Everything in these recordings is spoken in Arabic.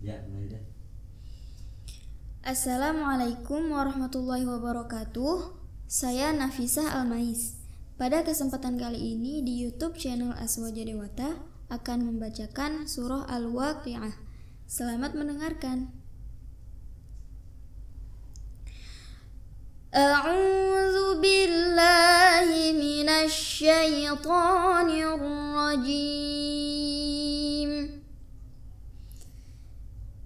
Ya, mulai. Assalamualaikum warahmatullahi wabarakatuh. Saya Nafisah Almais. Pada kesempatan kali ini di YouTube channel Aswaja Dewata akan membacakan surah Al-Waqi'ah. Selamat mendengarkan. A'udzu billahi minasy syaithanir rajim.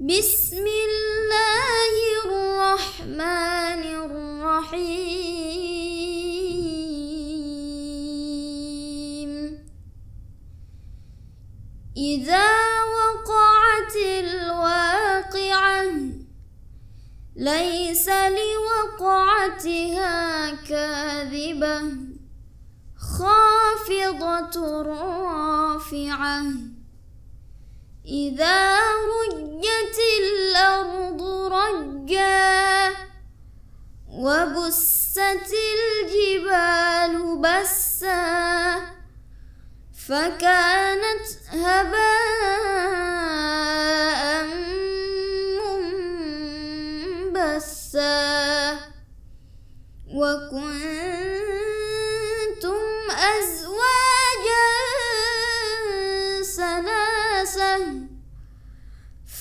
بسم الله الرحمن الرحيم. إذا وقعت الواقعة ليس لوقعتها كاذبة خافضة رافعة. إذا رجت الأرض رجا وبست الجبال بسا فكانت هباء منبسا.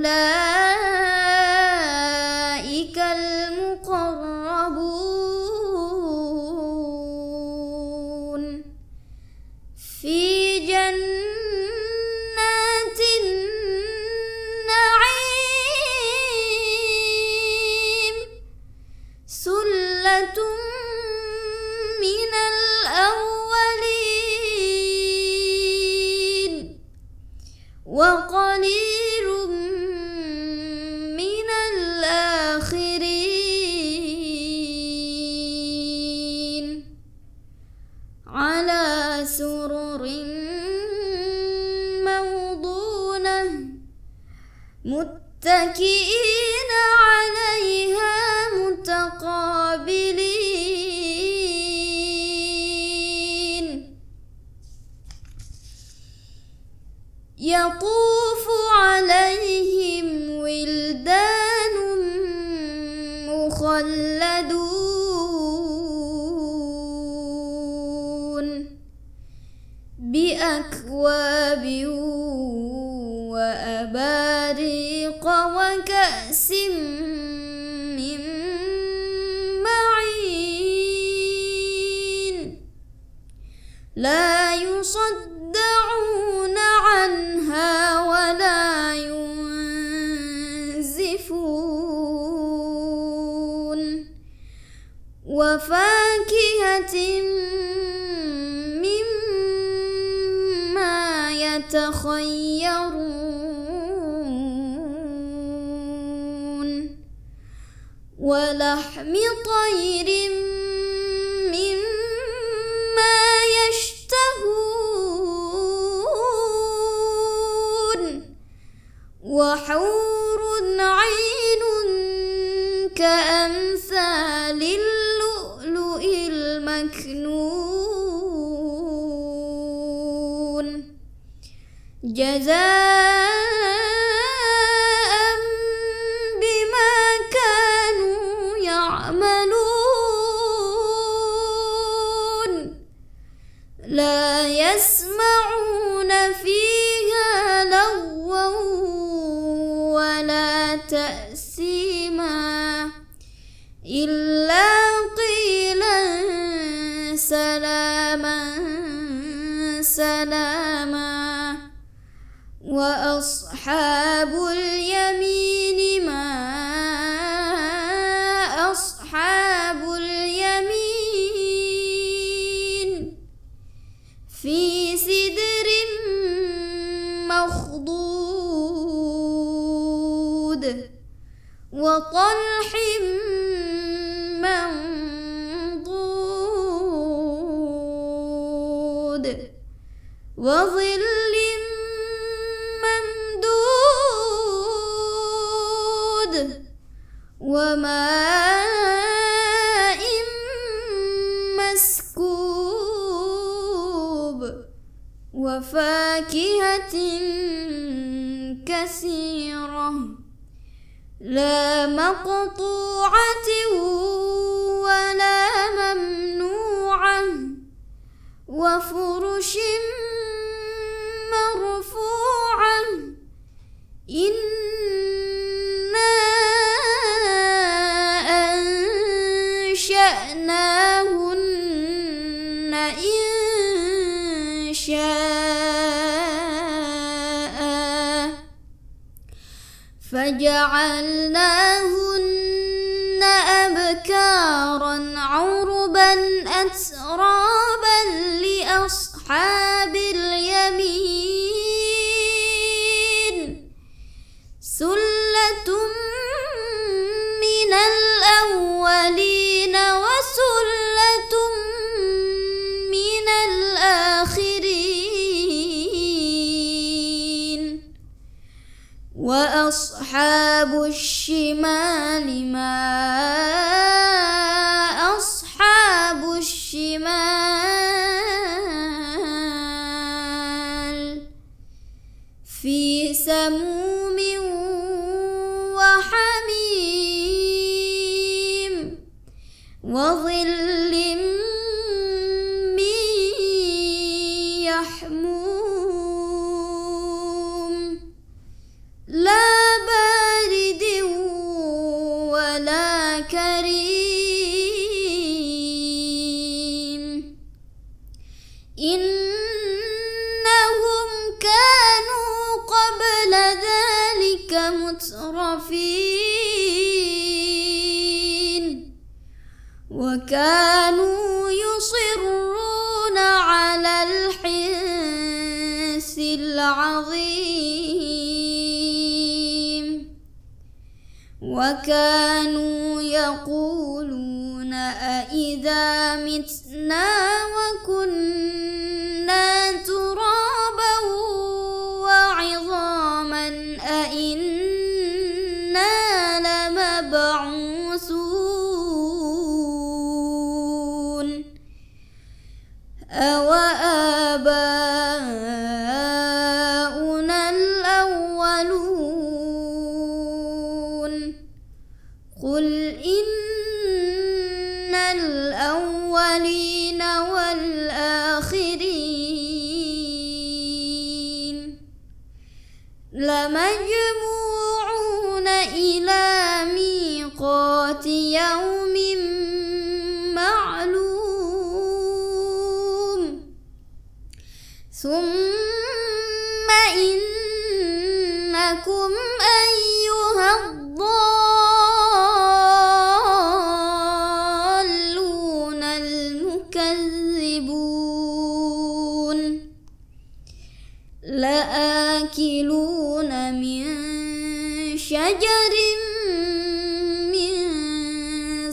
أولئك متكئين عليها ولحم لا يسمعون فيها لغوا ولا تأثيما إلا قيلا سلاما سلاما وأصحاب اليمين مخضود وطلح منضود وظل وماء لا مقطوعة ولا ممنوعة وفرش مرفوعة. إنا فجعلناهن أبكارا عربا أترابا وأصحاب الشمال ما مترفين وكانوا يصرون على الحنث العظيم. وكانوا يقولون أإذا متنا وكنا ترابا وعظاما أإنا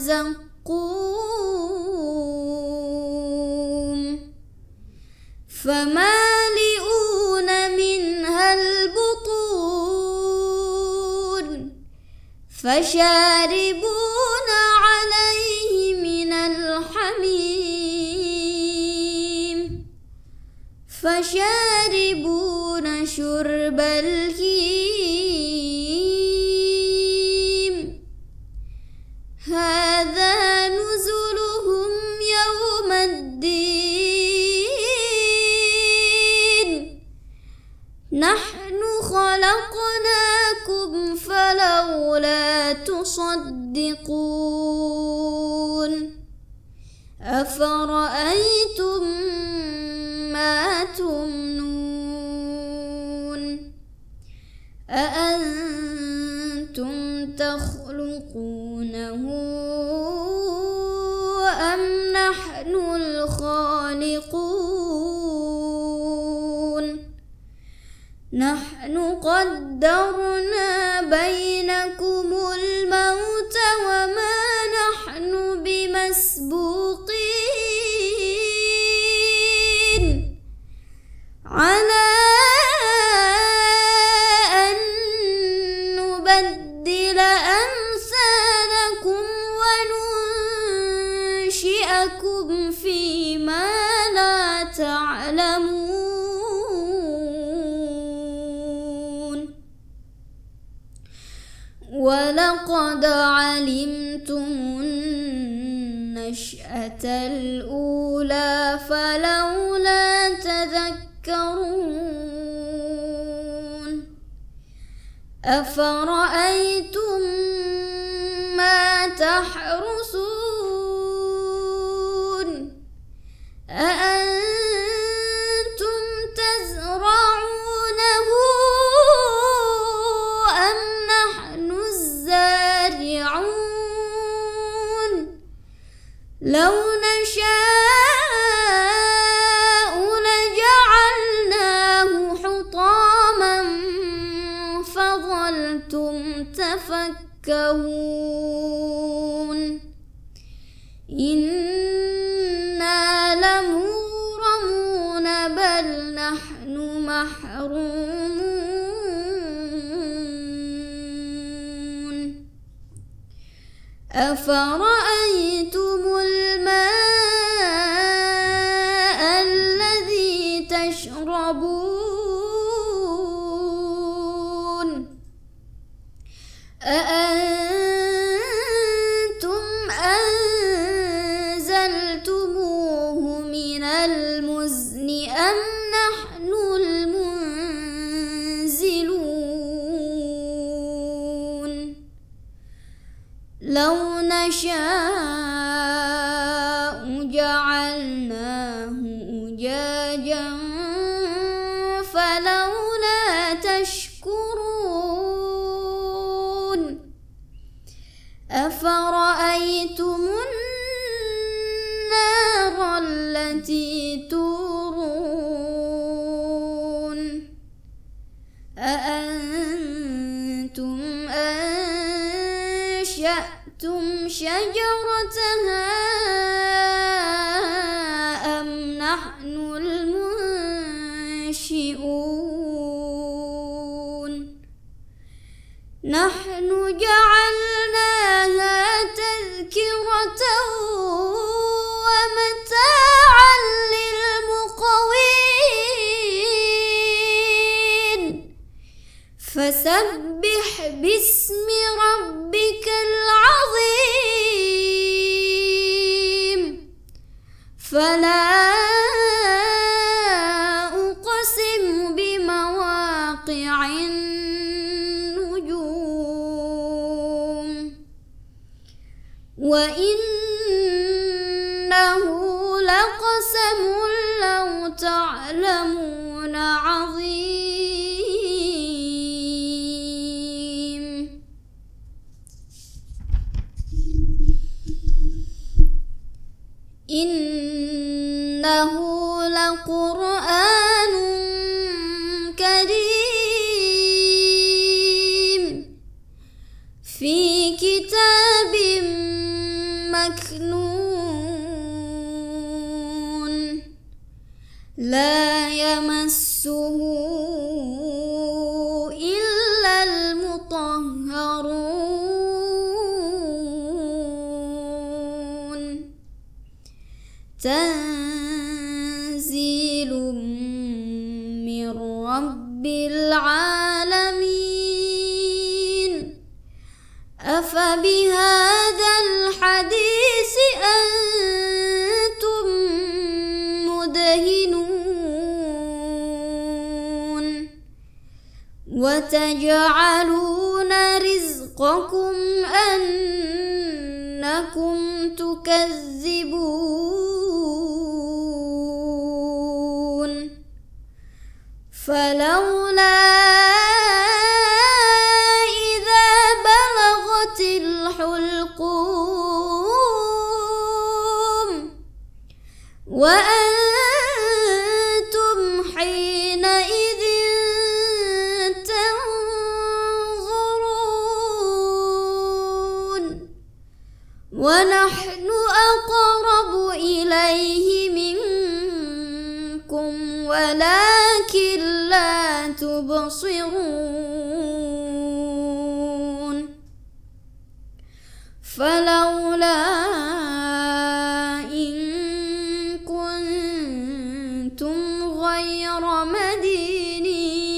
زقوم فمالئون منها البطون فشاربون عليه من الحميم فشاربون شرب الهيم تصدقون أفرأيتم ما تمنون؟ أأنتم تخلقونه أم نحن الخالقون؟ نحن قدرنا بينكم مسبوقين على أن نبدل أمثالكم وننشئكم فيما لا تعلمون ولقد علمتم النشأة الأولى فلولا تذكرون أفرأيتم لو نشاء أفرأيتم الماء جعلناه أجاجا فلولا تشكرون أفرأيتم النار التي تورون أأنتم أنشأتم شجرتها المنشئون نحن جعلناها النجوم وإنه لقسم لو تعلمون عظيم. إنه لقرآن في كتاب مكنون لا يمسه وتجعلون رزقكم أنكم تكذبون. فلولا إذا بلغت الحلقوم وأنتم ونحن أقرب إليه منكم ولكن لا تبصرون. فلولا إن كنتم غير مدينين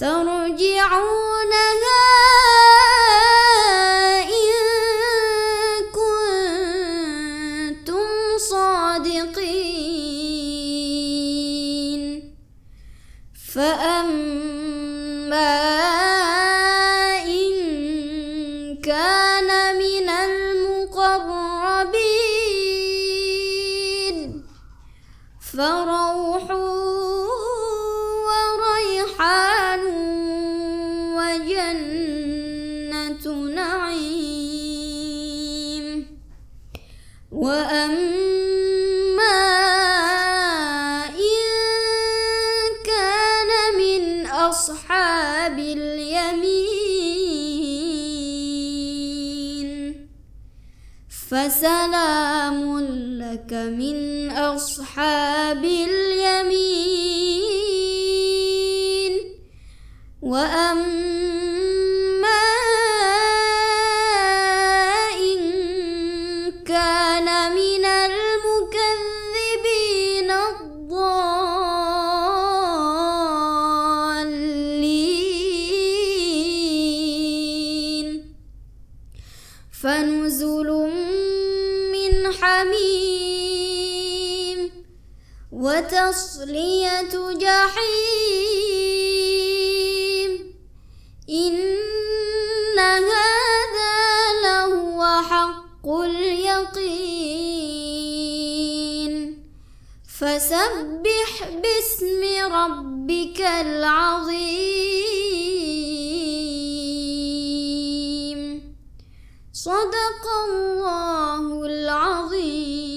ترجعونها وريحان وجنة نعيم. وأما أصحاب اليمين فسلام لك من أصحاب اليمين وتصلية جحيم. إن هذا لهو حق اليقين. فسبح باسم ربك العظيم. صدق الله العظيم.